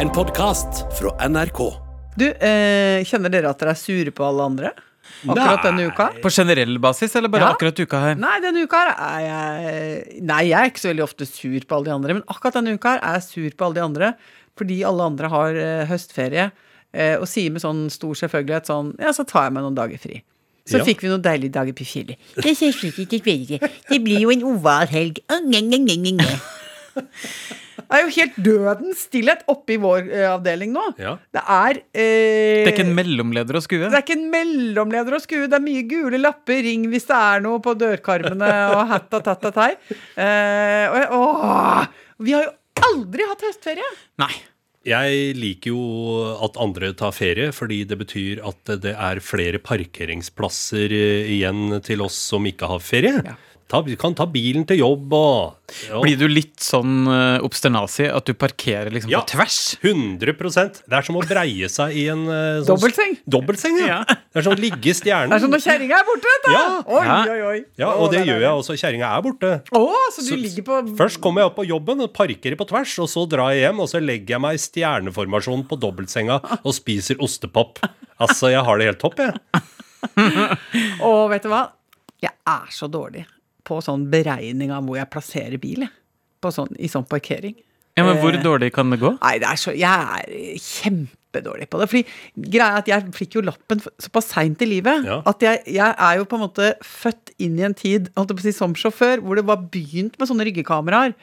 En podkast fra NRK. Du, eh, kjenner dere at dere er sure på alle andre? Akkurat denne uka? På generell basis, eller bare Ja. akkurat uka her? Nei, denne uka her er jeg Nei, jeg er ikke så veldig ofte sur på alle de andre, men akkurat denne uka her er jeg sur på alle de andre fordi alle andre har eh, høstferie, eh, og sier med sånn stor selvfølgelighet sånn Ja, så tar jeg meg noen dager fri. Så Ja. fikk vi noen deilige dager på fjellet. Det ser slik ut i kvelden. Det blir jo en oval helg. Å, nge, nge, nge, nge, nge. Det er jo helt dødens stillhet oppe i vår eh, avdeling nå. Ja. Det er eh, Det er ikke en mellomleder å skue? det er ikke en mellomleder å skue. Det er mye gule lapper, ring hvis det er noe på dørkarmene og hatta tatta tei. Eh, og jeg- åh, vi har jo aldri hatt høstferie! Nei. Jeg liker jo at andre tar ferie, fordi det betyr at det er flere parkeringsplasser eh, igjen til oss som ikke har ferie. Ja. Ta, kan ta bilen til jobb og ja, Blir du litt sånn uh, obsternasi at du parkerer liksom Ja. på tvers? 100 Det er som å breie seg i en eh, sånn, Dobbeltseng. Dobbeltseng, ja. Ja. Det er som å ligge i stjernen. Det er som når kjerringa er borte, vet du! Ja. Oi, oi, oi. Ja, og det gjør jeg også. Kjerringa er borte. Oh, så du Så- ligger på Først kommer jeg opp på jobben og parkerer på tvers, og så drar jeg hjem, og så legger jeg meg i stjerneformasjon på dobbeltsenga og spiser ostepop. Altså, jeg har det helt topp, jeg. Og vet du hva? Jeg er så dårlig på sånn beregning av hvor jeg plasserer bil. sånn, I sånn parkering. Ja, men Hvor Eh. dårlig kan det gå? Nei, det er så, jeg er kjempedårlig på det. Fordi greia er at jeg fikk jo lappen såpass seint i livet Ja. at jeg, jeg er jo på en måte født inn i en tid si, som sjåfør hvor det var begynt med sånne ryggekameraer.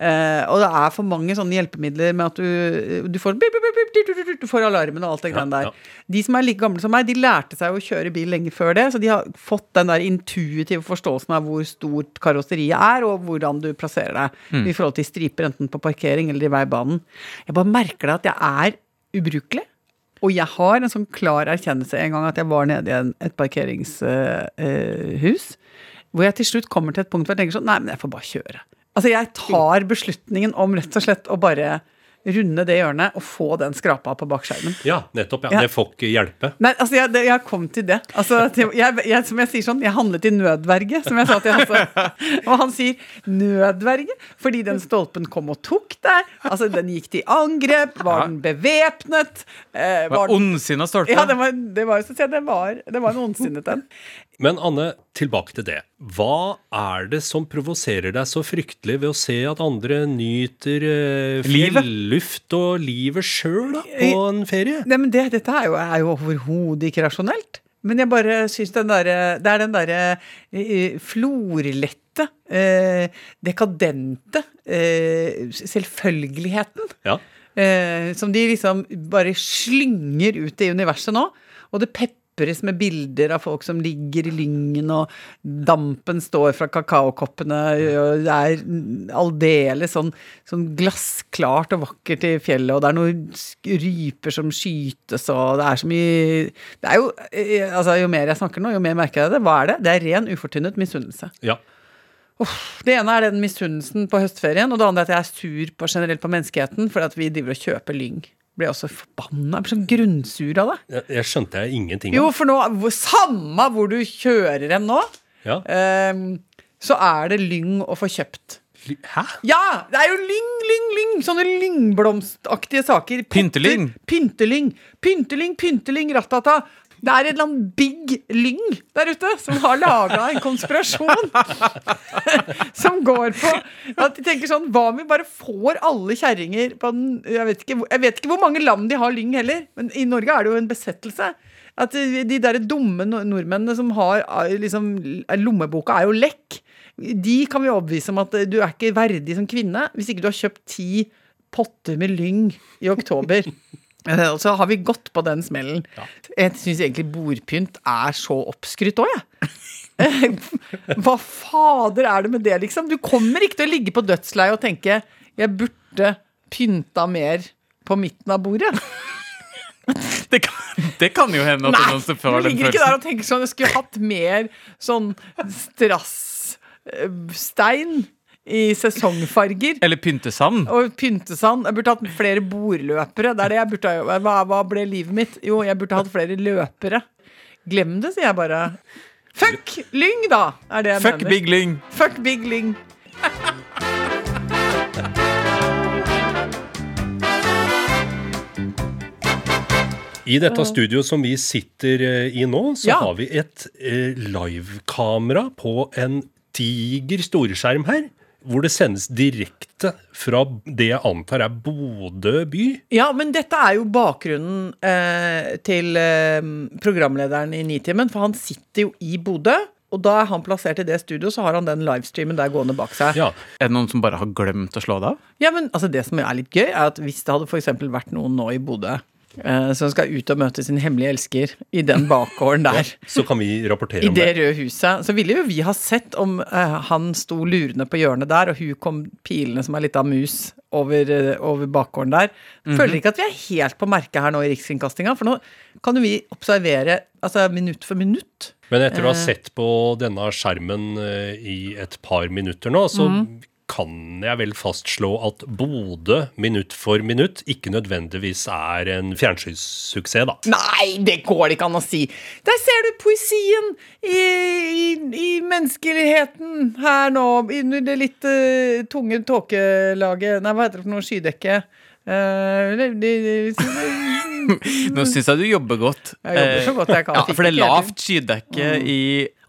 Uh, og det er for mange sånne hjelpemidler med at du, du får bip, bip, du, får alarmen og alt det Ja, greiene der. ja. De som er like gamle som meg, de lærte seg å kjøre bil lenge før det, så de har fått den der intuitive forståelsen av hvor stort karosseriet er, og hvordan du plasserer deg i forhold til striper, enten på parkering eller i veibanen. Jeg bare merker det at jeg er ubrukelig. Og jeg har en sånn klar erkjennelse en gang at jeg var nede i et parkeringshus, hvor jeg til slutt kommer til et punkt hvor jeg tenker sånn Nei, men jeg får bare kjøre. Altså, jeg tar beslutningen om rett og slett å bare runde det hjørnet og få den skrapa på bakskjermen. Ja, nettopp. Ja. Ja. Det får ikke hjelpe. Nei, altså jeg, det, jeg kom til det. Altså, til, jeg, jeg, som jeg sier sånn, jeg handlet i nødverge, som jeg sa til Hasse. Og han sier nødverge fordi den stolpen kom og tok deg. Altså, den gikk til angrep. Var den bevæpnet? Eh, var den ondsinna stolpe. Ja, det var, det var, så det var, det var en ondsinnet en. Men Anne, tilbake til det. Hva er det som provoserer deg så fryktelig ved å se at andre nyter eh, fjelluft og livet sjøl på en ferie? Nei, men det, dette er jo, er jo overhodet ikke rasjonelt. Men jeg bare syns den derre Det er den derre eh, florlette, eh, dekadente eh, selvfølgeligheten. Ja. Eh, som de liksom bare slynger ut i universet nå. Og det pepres med bilder av folk som ligger i lyngen, og dampen står fra kakaokoppene, og det er aldeles sånn, sånn glassklart og vakkert i fjellet, og det er noen ryper som skytes, og det er så mye Det er jo eh, Altså, jo mer jeg snakker nå, jo mer merker jeg det. Hva er det? Det er ren, ufortynnet misunnelse. ja. Det ene er den misunnelsen på høstferien, og det andre er at jeg er sur på generelt på menneskeheten fordi at vi driver og kjøper lyng. Blir også forbanna. Jeg ble sånn grunnsur av det. Jeg, jeg skjønte jeg ingenting Jo, for nå, samme hvor du kjører hen nå, Ja. um, så er det lyng å få kjøpt. Hæ? Ja! Det er jo lyng, lyng, lyng! Sånne lyngblomstaktige saker. Potter, Pyntelyng. Pyntelyng. Pyntelyng, pyntelyng, rattata. Det er en eller annen big lyng der ute som har laga en konspirasjon som går på at de tenker sånn Hva om vi bare får alle kjerringer på den jeg vet, ikke, jeg vet ikke hvor mange land de har lyng heller, men i Norge er det jo en besettelse. At de de der dumme nordmennene som har eh, liksom Lommeboka er jo lekk. De kan vi overbevise om at eh, du er ikke verdig som kvinne hvis ikke du har kjøpt ti potter med lyng i oktober. Og så har vi gått på den smellen. Jeg syns egentlig bordpynt er så oppskrytt òg, jeg. Hva fader er det med det, liksom? Du kommer ikke til å ligge på dødsleiet og tenke 'jeg burde pynta mer på midten av bordet'. Det, kan, det kan jo hende at Nei, noen du får den ligger ikke der og tenker sånn 'jeg skulle hatt mer sånn strassstein i sesongfarger'. Eller pyntesand. Og pyntesand. Jeg burde hatt flere bordløpere. Det er det jeg burde ha hva, hva ble livet mitt? Jo, jeg burde hatt flere løpere. Glem det, sier jeg bare. Fuck lyng, da! Er det jeg Fuck mener. Big Lyng. Fuck big lyng. I dette studioet som vi sitter eh, i nå, så Ja. har vi et eh, livekamera på en diger storskjerm her. Hvor det sendes direkte fra det jeg antar er Bodø by. Ja, men dette er jo bakgrunnen eh, til eh, programlederen i Nitimen, for han sitter jo i Bodø. Og da er han plassert i det studioet, så har han den livestreamen der gående bak seg. Ja, Er det noen som bare har glemt å slå det av? Ja, men altså Det som er litt gøy, er at hvis det hadde for eksempel vært noen nå i Bodø eh, som skal ut og møte sin hemmelige elsker i den bakgården der, Så kan vi rapportere i om det det. røde huset, så ville jo vi ha sett om uh, han sto lurende på hjørnet der, og hun kom pilende som ei lita mus over, uh, over bakgården der. Føler ikke at vi er helt på merket her nå i Rikskringkastinga, for nå kan jo vi observere altså minutt for minutt. Men etter å ha sett på denne skjermen i et par minutter nå, så Mhm. Kan jeg vel fastslå at Bodø minutt for minutt ikke nødvendigvis er en fjernsynssuksess, da. Nei, det går det ikke an å si! Der ser du poesien i, i, i menneskeligheten her nå, under det litt uh, tunge tåkelaget Nei, hva heter det for noe? Skydekke? Eh, det- det- det- Nå syns jeg du jobber godt. Jeg jobber så godt jeg kan. Ja, for det er lavt skydekke i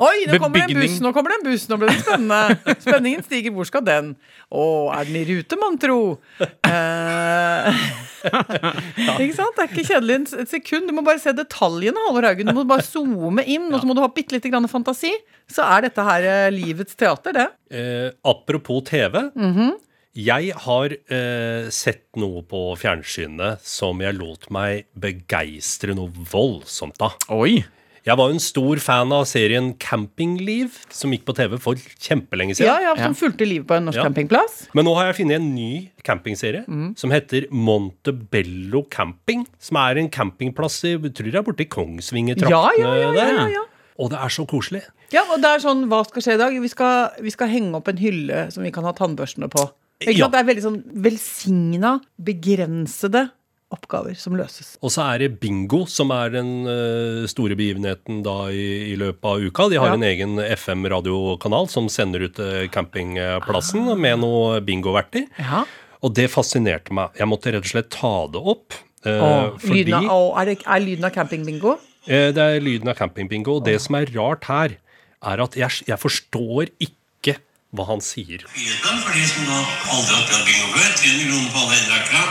Oi, nå kommer det en Bebygning. buss! Nå kommer det en buss, nå ble det spennende. Spenningen stiger. Hvor skal den? Å, er den i rute, mon tro? Eh, ikke sant? Det er ikke kjedelig en- et sekund. Du må bare se detaljene, Halvor Haugen. Du må bare zoome inn, og så må du ha bitte lite grann fantasi. Så er dette her eh, livets teater, det. Eh, apropos TV. Mhm. Jeg har eh, sett noe på fjernsynet som jeg lot meg begeistre noe voldsomt av. Oi! Jeg var jo en stor fan av serien Campingliv, som gikk på TV for kjempelenge siden. Ja, ja, Som fulgte livet på en norsk Ja. campingplass. Men nå har jeg funnet en ny campingserie mm. som heter Montebello Camping. Som er en campingplass i jeg tror det er borte i Kongsvingertraktene Ja, ja, ja, ja, ja, ja. Og det er så koselig. Ja, og det er sånn, hva skal skje i dag? Vi skal, vi skal henge opp en hylle som vi kan ha tannbørstene på. Ja. Det er veldig sånn velsigna, begrensede oppgaver som løses. Og så er det bingo, som er den eh, store begivenheten da i, i løpet av uka. De har Ja. en egen FM-radiokanal som sender ut campingplassen campingplassen med noe bingoverter. Ja. Og det fascinerte meg. Jeg måtte rett og slett ta det opp. eh, Åh, fordi lyden av, åh, er, det, er lyden av campingbingo? eh, det er lyden av campingbingo. Og det som er rart her, er at jeg, jeg forstår ikke hva han sier. For de som da aldri har prøvd bingo før. 300 kroner på alle enrakere.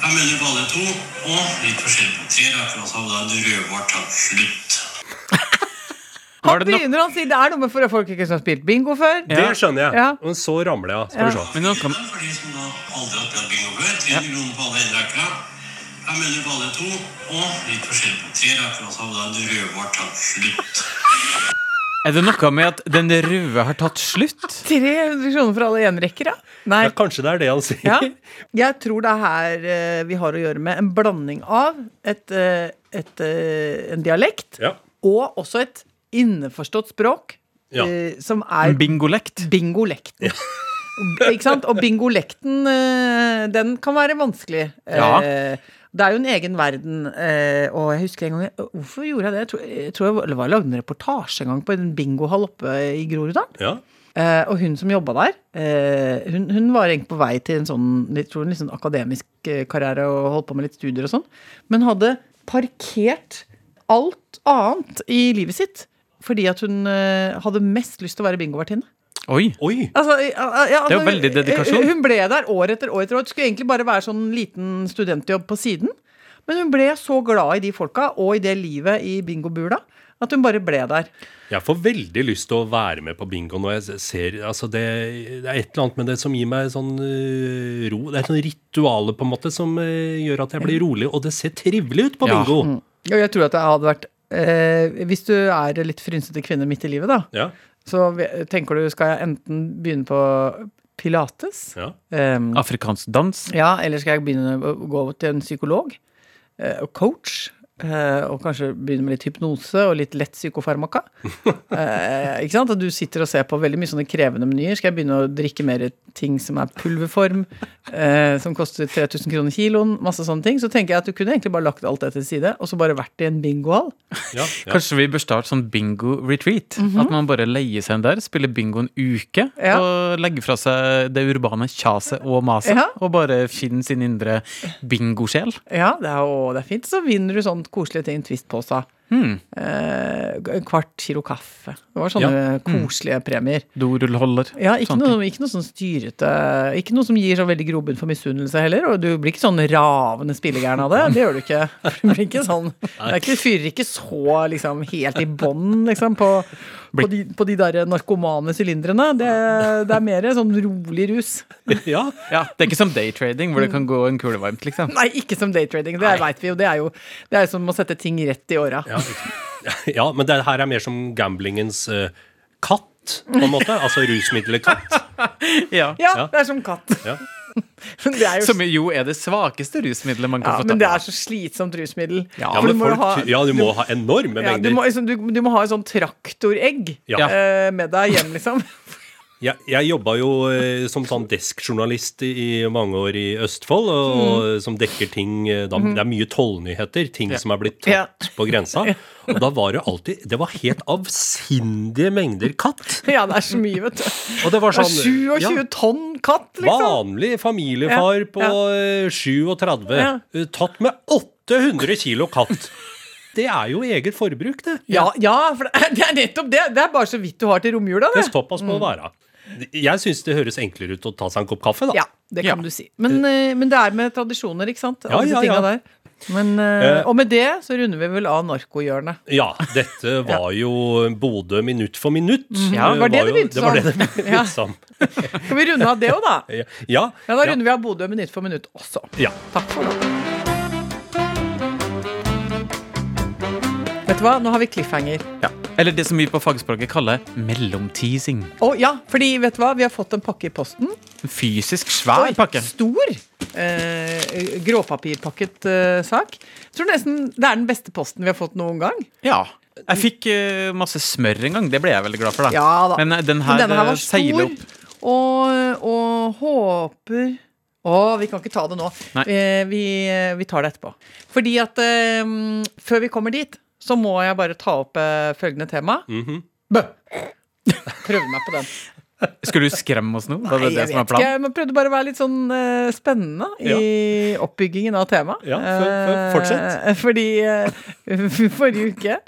Jeg mener på alle to. Og litt forskjellig på tre. Og så har vi da en rødvart takk slutt. Han begynner, å si det er noe med for folk ikke som har spilt bingo før. Ja. Det skjønner jeg. Ja. Men så ramler jeg. Skal vi se. Men nå kan, For de som da aldri har prøvd bingo før. 300 kroner på alle enrakere. Fem minutter på alle to. Og litt forskjellig på tre rakere. Og så har vi da en takk slutt. Er det noe med at den røde har tatt slutt? 300 kroner for alle enrekkere? Nei. Ja, kanskje det er det han sier. Ja. Jeg tror det er her eh, vi har å gjøre med en blanding av et, eh, et, eh, en dialekt Ja. og også et innforstått språk Ja. som er Bingolekt. bingolekten. Ikke sant? Og bingolekten, den kan være vanskelig. Ja. Eh, Det er jo en egen verden. eh, Og jeg husker en gang Hvorfor gjorde jeg det? Jeg tror jeg, tror jeg var lagde en reportasje en gang på en bingohall oppe i Groruddalen. Ja. Eh, og hun som jobba der, eh, hun, hun var egentlig på vei til en sånn jeg tror en sånn akademisk eh, karriere og holdt på med litt studier og sånn, men hadde parkert alt annet i livet sitt fordi at hun eh, hadde mest lyst til å være bingovertinne. Oi. Oi! Altså, ja, altså, Det er jo altså, veldig dedikasjon. Hun ble der år etter år etter år. Det skulle egentlig bare være sånn liten studentjobb på siden. Men hun ble så glad i de folka og i det livet i bingobula at hun bare ble der. Jeg får veldig lyst til å være med på bingo når jeg ser altså det, det er et eller annet med det som gir meg sånn uh, ro. Det er et sånn rituale på en måte som uh, gjør at jeg blir rolig, og det ser trivelig ut på Ja. bingo. Og jeg tror at det hadde vært eh, Hvis du er litt frynsete kvinne midt i livet, da, Ja, så tenker du skal jeg enten begynne på pilates, ja. Um, Afrikansk dans. ja, eller skal jeg begynne å gå til en psykolog eh, og coach? Eh, og kanskje begynne med litt hypnose og litt lett psykofarmaka. Eh, ikke sant? At du sitter og ser på veldig mye sånne krevende menyer. Skal jeg begynne å drikke mer ting som er pulverform, eh, som koster 3000 kroner kiloen, masse sånne ting, så tenker jeg at du kunne egentlig bare lagt alt det til side, og så bare vært i en bingohall. ja, ja. Kanskje vi bør starte sånn bingo-retreat? At man bare leier seg inn der, spiller bingo en uke. Ja. og legger fra seg det urbane kjaset og maset, Ja. og bare finner sin indre bingosjel. Ja, det er, å, det er fint. Så vinner du sånn koselige ting. Twist-posa. Hmm. Eh, en kvart kilo kaffe. Det var sånne koselige premier. Dorullholder. Ja, ikke noe, ikke noe sånn styrete Ikke noe som gir så veldig grobunn for misunnelse heller. Og du blir ikke sånn ravende spillegæren av det. Det gjør du ikke. Du blir ikke sånn Det ikke, fyrer ikke så liksom helt i bånn, liksom, på, på, de, på de der narkomane sylindrene. Det, det er mer sånn rolig rus. Ja, Ja, Det er ikke som daytrading, hvor det kan gå en kule varmt, liksom. Nei, ikke som daytrading. Det veit vi jo. Det er jo det er som å sette ting rett i åra. ja, ja men det her er mer som gamblingens uh, katt, på en måte. Altså rusmiddelet katt. Ja. Ja, det er som katt. Ja. Men det er jo Som jo er det svakeste rusmiddelet man kan ja, få men det er så slitsomt rusmiddel. Ja, Ja, men du må folk, ha- ja, du må ha enorme Ja, du, må, liksom, du, du må ha en sånn traktoregg Ja. uh, med deg hjem, liksom. Jeg, jeg jobba jo eh, som sånn deskjournalist i, mange år i Østfold, og, Mm. som dekker ting eh, da, Det er mye tollnyheter, ting som er blitt tatt på grensa. Og da var det alltid Det var helt avsindige mengder katt. Ja, det er så mye, vet du. Og det var Det er sånn 27 ja, tonn katt, liksom. Vanlig familiefar Ja, på eh, 37, Ja. eh, tatt med 800 kilo katt. Det er jo eget forbruk, det. Ja, ja, for det er, det er nettopp det. Det er bare så vidt du har til romjula, Det det. er såpass må det være. Jeg syns det høres enklere ut å ta seg en kopp kaffe, da. Ja, det kan Ja. du si. Men, eh, men det er med tradisjoner, ikke sant? Ja, Alle ja, ja, ja. der. Men, eh, Eh. og med det så runder vi vel av narkohjørnet. Ja, dette var jo Bodø minutt for minutt. Ja, var det det begynte det var det det begynte Ja. som. Skal vi runde av det òg, da? Ja, Ja, da ja, runder vi av Bodø minutt for minutt også. ja. Takk for nå. Vet du hva, nå har vi cliffhanger. Ja. Eller det som vi på fagspråket kaller mellomteasing. Å ja, fordi vet du hva, vi har fått en pakke i posten. En fysisk svær Oi, pakke. Stor. Eh, gråpapirpakket eh, sak. Jeg tror nesten det er den beste posten vi har fått noen gang. Ja. Jeg fikk eh, masse smør en gang. Det ble jeg veldig glad for. da Ja da. Men eh, den Men her, denne her eh, var seiler stor, opp. og, og håper Å, vi kan ikke ta det nå. Eh, vi, vi tar det etterpå. Fordi at eh, før vi kommer dit, så må jeg bare ta opp eh, følgende tema. Mhm. Bø! Prøvde meg på den. Skulle du skremme oss nå? Nei, det jeg som er vet ikke. Jeg prøvde bare å være litt sånn uh, spennende i oppbyggingen av temaet. Ja, for- for-. Eh, fordi uh, forrige uke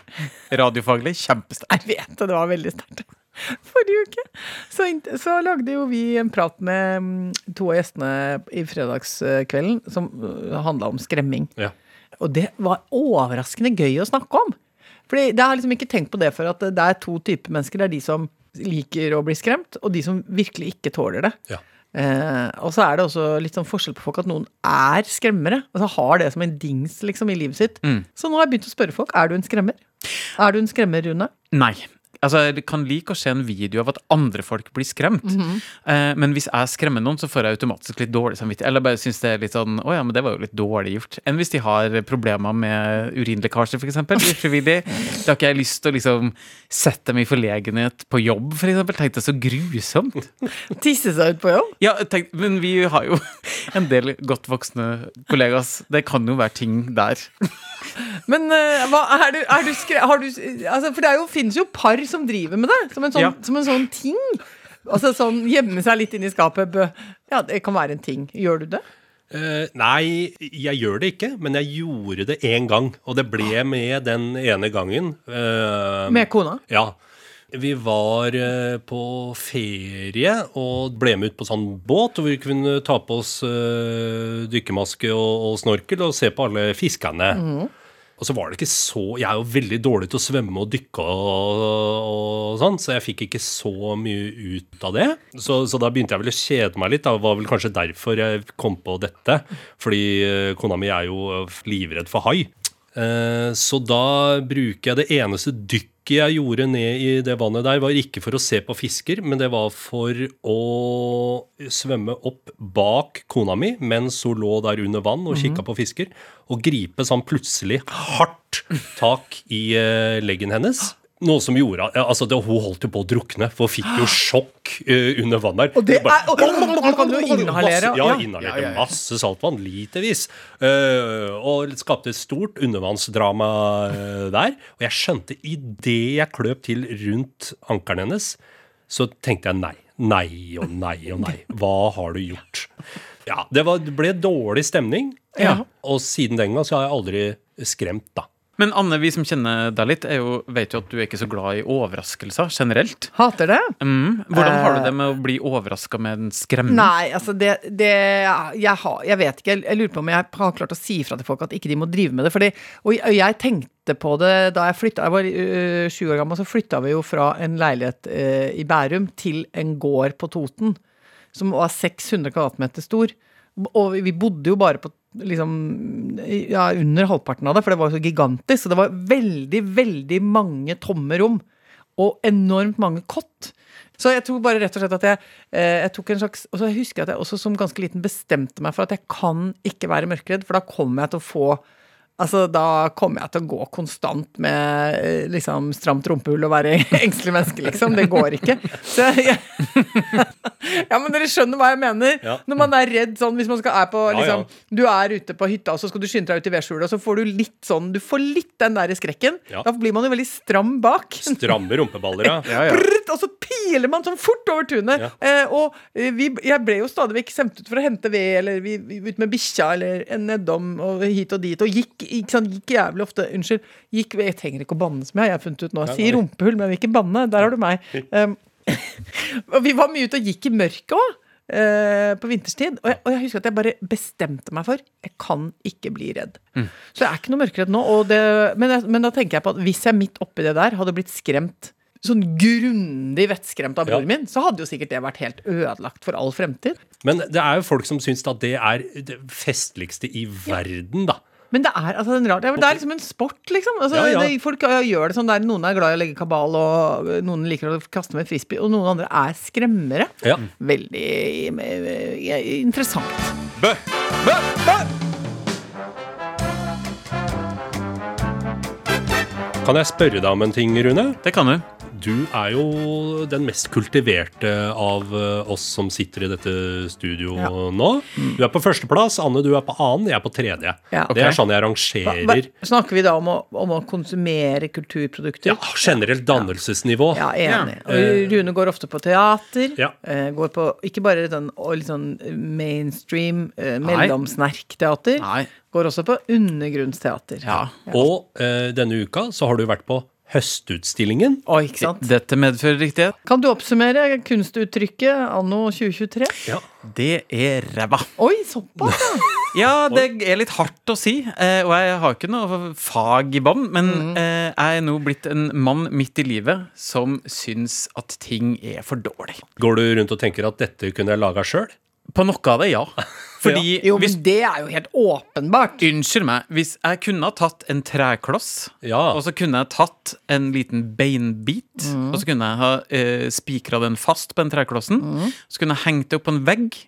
Radiofaglig, kjempesterkt. Jeg vet det, det var veldig sterkt. Forrige uke så, så lagde jo vi en prat med mm, to av gjestene i fredagskvelden som handla om skremming. Ja. Og det var overraskende gøy å snakke om. Fordi Jeg har liksom ikke tenkt på det før, at det er to typer mennesker. Det er de som liker å bli skremt, og de som virkelig ikke tåler det. Ja. Eh, og så er det også litt sånn forskjell på folk at noen er skremmere. Altså har det som en dings liksom i livet sitt. Mm. Så nå har jeg begynt å spørre folk er du en skremmer. Er du en skremmer, Rune? Nei. Altså, Jeg kan like å se en video av at andre folk blir skremt. Mhm. eh, men hvis jeg skremmer noen, så får jeg automatisk litt dårlig samvittighet. Eller bare synes det er litt sånn Å ja, men det var jo litt dårlig gjort. Enn hvis de har problemer med urinlekkasje, f.eks. Ufrivillig. Da har ikke jeg lyst til å liksom sette dem i forlegenhet på jobb, f.eks. Tenk deg så grusomt. Tisse seg ut på jobb? Ja, tenk, men vi har jo en del godt voksne kollegas. Det kan jo være ting der. Men uh, hva, er du, er du skre... Har du altså, For det fins jo par som driver med det, som en sånn, Ja. som en sånn ting. Altså sånn gjemme seg litt inn i skapet. Ja, det kan være en ting. Gjør du det? Uh, nei, jeg gjør det ikke, men jeg gjorde det én gang. Og det ble med den ene gangen. Uh, Med kona? Ja. Vi var uh, på ferie og ble med ut på sånn båt, og vi kunne ta på oss dykkermaske og, og snorkel og se på alle fiskene. Og så var det ikke så Jeg er jo veldig dårlig til å svømme og dykke og, og sånn, så jeg fikk ikke så mye ut av det. Så, så da begynte jeg vel å kjede meg litt. Det var vel kanskje derfor jeg kom på dette. Fordi eh, kona mi er jo livredd for hai. Eh, Så da bruker jeg det eneste dykket jeg gjorde ned i det vannet der, var ikke for å se på fisker, men det var for å svømme opp bak kona mi mens hun lå der under vann og kikka på fisker, og gripe sånn plutselig hardt tak i eh, leggen hennes. Noe som gjorde altså det, Hun holdt jo på å drukne, for hun fikk jo sjokk uh, under vann der. Og det er- og- og- og- kan du inhalere? Masse, ja, Ja. inhalerte Ja, ja, ja. masse saltvann, litervis. Uh, og skapte et stort undervannsdrama uh, der. Og jeg skjønte idet jeg kløp til rundt ankelen hennes, så tenkte jeg nei. Nei og nei og nei. Hva har du gjort? Ja, det, var, det ble dårlig stemning. Ja. Og siden den gang så har jeg aldri skremt, da. Men Anne, vi som kjenner deg litt, er jo, vet jo at du er ikke så glad i overraskelser generelt. Hater det. Mm. Hvordan har du Eh. det med å bli overraska med en skremmende? Nei, altså det, det jeg, har, jeg vet ikke. Jeg, lurer på om jeg har klart å si ifra til folk at ikke de må drive med det. Fordi, og jeg, jeg tenkte på det da jeg flytta Jeg var øh, sju år gammel, så flytta vi jo fra en leilighet øh, i Bærum til en gård på Toten som var 600 kvadratmeter stor. Og vi bodde jo bare på liksom ja, under halvparten av det, for det var jo så gigantisk. Så det var veldig, veldig mange tomme rom. Og enormt mange kott. Så jeg tror bare rett og slett at jeg, eh, jeg tok en slags Og så husker jeg at jeg også som ganske liten bestemte meg for at jeg kan ikke være mørkredd, for da kommer jeg til å få Altså, Da kommer jeg til å gå konstant med eh, liksom stramt rumpehull og være engstelig menneske, liksom. Det går ikke. Så ja. ja, men dere skjønner hva jeg mener. Ja. Når man er redd sånn, hvis man skal, er på liksom, ja. Du er ute på hytta, og så skal du skynde deg ut i vedskjulet, og så får du litt sånn Du får litt den der skrekken. Da blir man jo veldig stram bak. Stramme rumpeballer, ja. Brrrt, og så piler man sånn fort over tunet. Eh, og eh, vi, jeg ble jo stadig vekk sendt ut for å hente ved, eller vi, ut med bikkja, eller nedom, og hit og dit. Og gikk, ikke sant, gikk jævlig ofte Unnskyld. Gikk, jeg trenger ikke å banne som jeg, har funnet ut nå. Si rumpehull, men jeg vil ikke banne. Der har du meg. Um, vi var mye ute og gikk i mørket òg. på vinterstid. Og jeg, og jeg husker at jeg bare bestemte meg for jeg kan ikke bli redd. Så jeg er ikke noe mørkeredd nå. Det, men, jeg, men da tenker jeg på at hvis jeg midt oppi det der hadde blitt skremt sånn grundig vettskremt av broren Ja. min, så hadde jo sikkert det vært helt ødelagt for all fremtid. Men det er jo folk som syns at det er det festligste i verden, da. Men det er, altså, det er. Det er liksom en sport, liksom. Altså, Ja, ja. Det, folk gjør det sånn der Noen er glad i å legge kabal, og noen liker å kaste med frisbee, og noen andre er skremmere. Ja. Veldig øh, interessant. Bø! Bø! Bø! Kan jeg spørre deg om en ting, Rune? Det kan du. Du er jo den mest kultiverte av eh, oss som sitter i dette studio Ja. nå. Du er på førsteplass, Anne du er på annen, jeg er på tredje. Ja. Det er sånn jeg Hva, rangerer hva, snakker vi da om å, om å konsumere kulturprodukter? ja, generelt dannelsesnivå. Ja, enig. Og Rune går ofte på teater. Ja. eh, Går på ikke bare sånn, litt sånn mainstream eh, mellomsnerkteater. Går også på undergrunnsteater. Ja. Og eh, denne uka så har du vært på Høstutstillingen. Oh, ikke sant? Dette medfører riktighet. Kan du oppsummere kunstuttrykket anno 2023? Ja. Det er ræva. Oi, såpass, ja! Ja, det er litt hardt å si, eh, og jeg har ikke noe fag i bånn, men eh, jeg er nå blitt en mann midt i livet som syns at ting er for dårlig. Går du rundt og tenker at dette kunne jeg laga sjøl? På noe av det, ja. Fordi Jo, hvis men det er jo helt åpenbart. Unnskyld meg, hvis jeg kunne ha tatt en trekloss, Ja. og så kunne jeg tatt en liten beinbit, og så kunne jeg ha eh, spikra den fast på den treklossen, så kunne jeg hengt det opp på en vegg,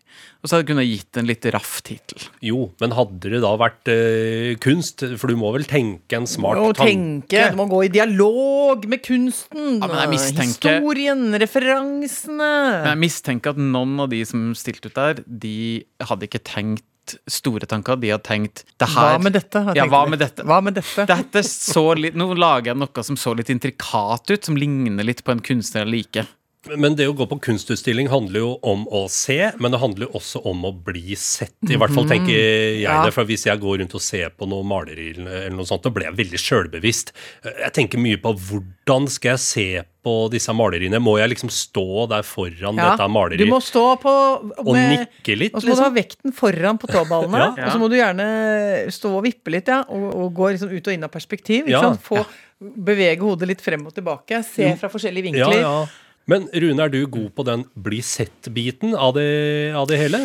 og så hadde jeg kunnet gitt en litt raff tittel. Jo, men hadde det da vært eh, kunst? For du må vel tenke en smart Å tanke? tenke, Du må gå i dialog med kunsten. Ja, men jeg mistenker- Historien, referansene. Men jeg mistenker at noen av de som stilte ut der, de hadde ikke tenkt store tanker. De hadde tenkt det her Hva med dette? Ja, hva med dette? Hva med dette? Dette så litt, Nå lager jeg noe som så litt intrikat ut, som ligner litt på en kunstner jeg liker. Men det å gå på kunstutstilling handler jo om å se, men det handler jo også om å bli sett. I hvert fall tenker jeg Ja. det, for hvis jeg går rundt og ser på noe maleri eller noe sånt, da blir jeg veldig sjølbevisst. Jeg tenker mye på hvordan skal jeg se på disse maleriene? Må jeg liksom stå der foran Ja, dette Du maleriet må stå på og nikke litt? Og så må du ha Liksom? vekten foran på tåballene. Ja. Og så må du gjerne stå og vippe litt, ja. Og, og gå liksom ut og inn av perspektiv. Ikke sant? Få Bevege hodet litt frem og tilbake. Se fra forskjellige vinkler. Ja, ja. Men Rune, er du god på den bli sett-biten av, det- av det hele?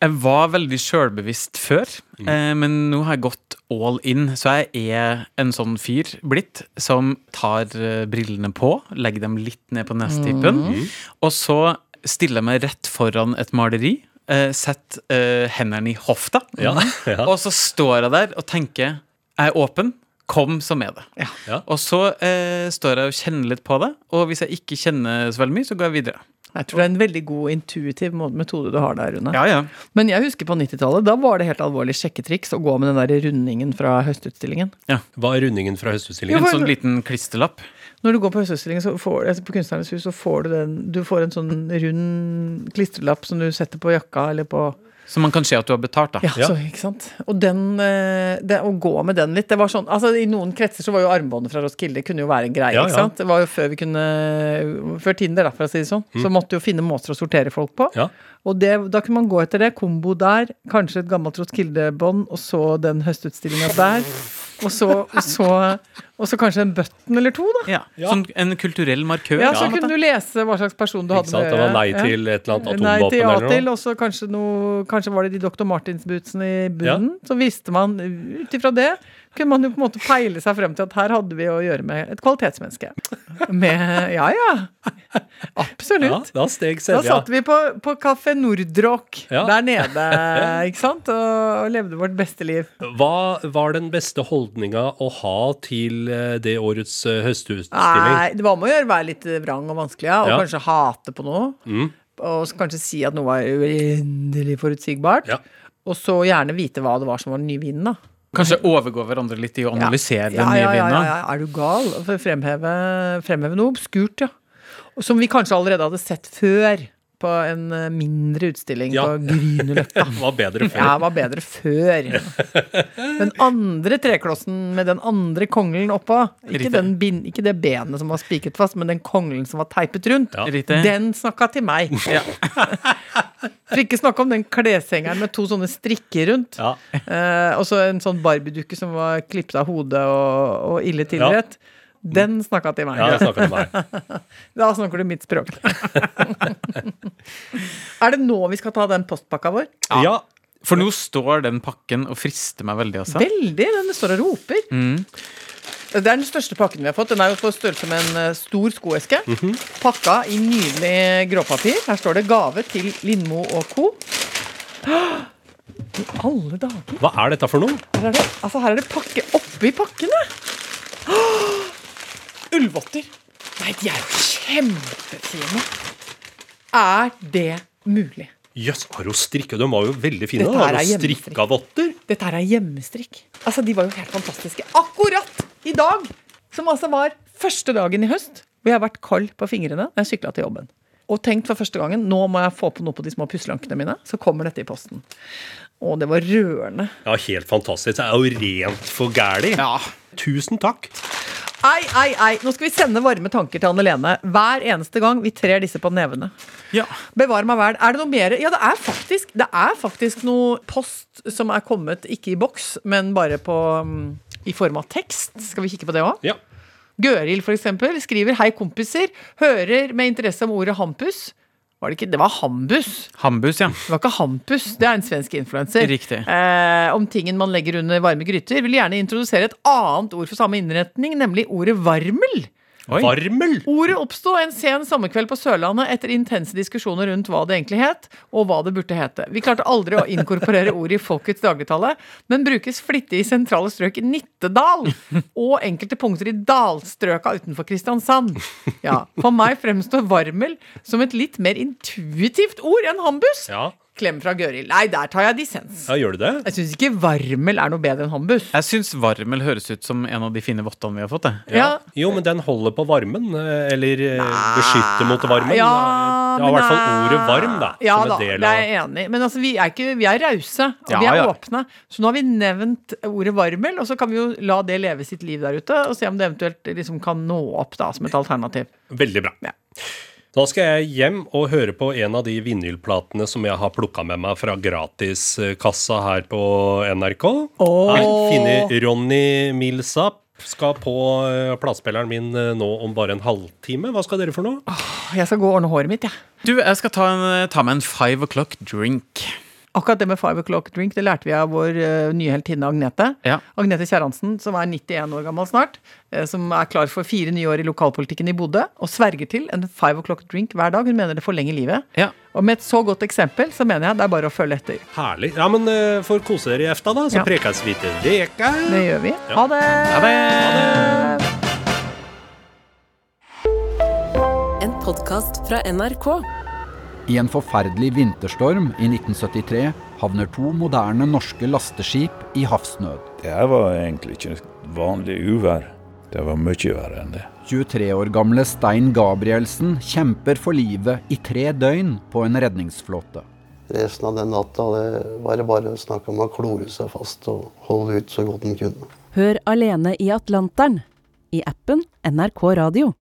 Jeg var veldig sjølbevisst før, eh, men nå har jeg gått all in. Så jeg er en sånn fyr blitt som tar eh, brillene på, legger dem litt ned på nesetippen, og så stiller jeg meg rett foran et maleri. Eh, Setter eh, hendene i hofta, Ja, ja. og så står jeg der og tenker Jeg er åpen. Kom, så med det. Ja. Og så eh, står jeg og kjenner litt på det, og hvis jeg ikke kjenner så veldig mye, så går jeg videre. Jeg tror det er en veldig god intuitiv metode du har der, Rune. Ja, ja. Men jeg husker på 90-tallet, da var det helt alvorlig sjekketriks å gå med den der rundingen fra høstutstillingen. Ja, Hva er rundingen fra Høstutstillingen? Jo, sånn liten klisterlapp. Når du går på høstutstillingen så får, altså på Kunstnernes hus, så får du den Du får en sånn rund klistrelapp som du setter på jakka eller på Som man kan se at du har betalt, da. Ja, Så, ikke sant? Og den, eh, det, å gå med den litt det var sånn, altså I noen kretser så var jo armbåndet fra Roskilde kunne jo være en greie. Ja, ikke ja. sant? Det var jo før vi kunne Før Tinder, da, for å si det sånn. Så måtte jo finne måter å sortere folk på. Mm. Ja. Og det, da kunne man gå etter det. Kombo der, kanskje et gammelt Roskilde-bånd, og så den høstutstillinga der. Og så, og, så, og så kanskje en button eller to, da. Ja. Som en kulturell markør. Ja, Så kunne du lese hva slags person du hadde Ikke hadde sant? Det var nei til et eller annet Nei til ja atomvåpen eller noe. og så kanskje noe Kanskje var det de Dr. Martins-bootsene i bunnen. Så visste man ut ifra det kunne man jo på en måte peile seg frem til at her hadde vi å gjøre med et kvalitetsmenneske. Med Ja, ja. Ja, Absolutt. da steg Da Sevja. satt vi på, på Kafé Nordrock Ja. der nede, ikke sant, og, og levde vårt beste liv. Hva var den beste holdninga å ha til eh, det årets høsteutstilling? høstutstilling? Nei, det var med å gjøre være litt vrang og vanskelig, ja, og Ja. kanskje hate på noe. Mm. Og kanskje si at noe var uendelig forutsigbart. Ja. Og så gjerne vite hva det var som var den nye vinen, da. Kanskje overgå hverandre litt i å analysere den nye ja, ja, ja, Er du gal? For fremheve, fremheve noe obskurt, ja. Som vi kanskje allerede hadde sett før på en eh, mindre utstilling Ja. på Grünerløkka. Var bedre før. Ja, var bedre før. Den andre treklossen med den andre kongelen oppå, ikke, den bin, ikke det benet som var spiket fast, men den kongelen som var teipet rundt, Ja. Den snakka til meg. Ja. For ikke snakke om den kleshengeren med to sånne strikker rundt. Ja. Eh, og så en sånn barbiedukke som var klippet av hodet og, og ille tilrett. Den snakka til meg. ja, det snakker meg. Da snakker du mitt språk. er det nå vi skal ta den postpakka vår? Ja. For nå står den pakken og frister meg veldig, Også. Veldig. Den står og roper. Det er den største pakken vi har fått. Den er jo på størrelse med en eh, stor skoeske. Pakka i nydelig gråpapir. Her står det 'Gave til Lindmo og co'. I alle dager! Hva er dette for noe? Her er det, altså her er det pakke oppi pakkene! Ullvotter. Nei, de er jo kjempefine. Er det mulig? Jøss, har hun strikka? De var jo veldig fine. Dette her er hjemmestrikk. Dette her er hjemmestrikk. Altså, De var jo helt fantastiske. Akkurat i dag, som altså var første dagen i høst, hvor jeg har vært kald på fingrene når jeg sykla til jobben. Og tenkt for første gangen nå må jeg få på noe på de små pusselankene mine. Så kommer dette i posten. Og det var rørende. Ja, helt fantastisk. Det er jo rent for gæli. Ja. Tusen takk. Ei, ei, ei. Nå skal vi sende varme tanker til Anne Lene hver eneste gang vi trer disse på nevene. ja. Bevar meg vel. Er det noe mer? Ja, det er faktisk, det er faktisk noe post som er kommet, ikke i boks, men bare på mm, i form av tekst. Skal vi kikke på det òg? Ja. Gøril eksempel, skriver 'Hei, kompiser. Hører med interesse om ordet hampus'. Var det ikke? Det var hambus. Hambus, ja. Det var ikke hampus. Det er en svensk influenser. Riktig. Eh, om tingen man legger under varme gryter. Vil gjerne introdusere et annet ord for samme innretning, nemlig ordet varmel. Oi. Varmel. Ordet oppsto en sen sommerkveld på Sørlandet etter intense diskusjoner rundt hva det egentlig het, og hva det burde hete. Vi klarte aldri å inkorporere ordet i folkets dagligtale, men brukes flittig i sentrale strøk i Nittedal og enkelte punkter i dalstrøka utenfor Kristiansand. Ja, For meg fremstår varmel som et litt mer intuitivt ord enn hambus. Ja. Klem fra Gøril. Nei, der tar jeg dissens. ja, gjør du det? Jeg syns ikke varmel er noe bedre enn hambus. Jeg syns varmel høres ut som en av de fine vottene vi har fått. Jeg. Ja, Jo, men den holder på varmen. eh, Eller nei. beskytter mot varmen. Ja, det har i hvert fall ordet varm, da. Ja som da, en del det er jeg enig i. Men altså, vi er, ikke, vi er rause, og Ja, vi er ja. åpne. Så nå har vi nevnt ordet varmel, og så kan vi jo la det leve sitt liv der ute, og se om det eventuelt liksom kan nå opp da, som et alternativ. Veldig bra. Ja. Da skal jeg hjem og høre på en av de vinylplatene som jeg har plukka med meg fra gratiskassa her på NRK. Åh. Her finner Ronny Milsap Skal på eh, platespilleren min eh, nå om bare en halvtime. Hva skal dere for noe? Jeg skal gå og ordne håret mitt, jeg. Du, jeg skal ta, en, ta meg en five o'clock drink. Akkurat det med five o'clock drink det lærte vi av vår uh, nye heltinne Agnete. Ja. Agnete Kjerransen, som er 91 år gammel snart. Uh, som er klar for fire nye år i lokalpolitikken i Bodø. Og sverger til en five o'clock drink hver dag. Hun mener det forlenger livet. Ja. Og med et så godt eksempel så mener jeg det er bare å følge etter. Herlig. Ja, men uh, får kose dere i efta, da. Så Ja. prekes vi til veka. Det gjør vi. Ha det! Ha det! En podkast fra NRK. I en forferdelig vinterstorm i 1973 havner to moderne norske lasteskip i havsnød. Det her var egentlig ikke vanlig uvær. Det var mye verre enn det. 23 år gamle Stein Gabrielsen kjemper for livet i tre døgn på en redningsflåte. Resten av den natta det var det bare snakk om å klore seg fast og holde ut så godt en kunne. Hør Alene i Atlanteren i appen NRK Radio.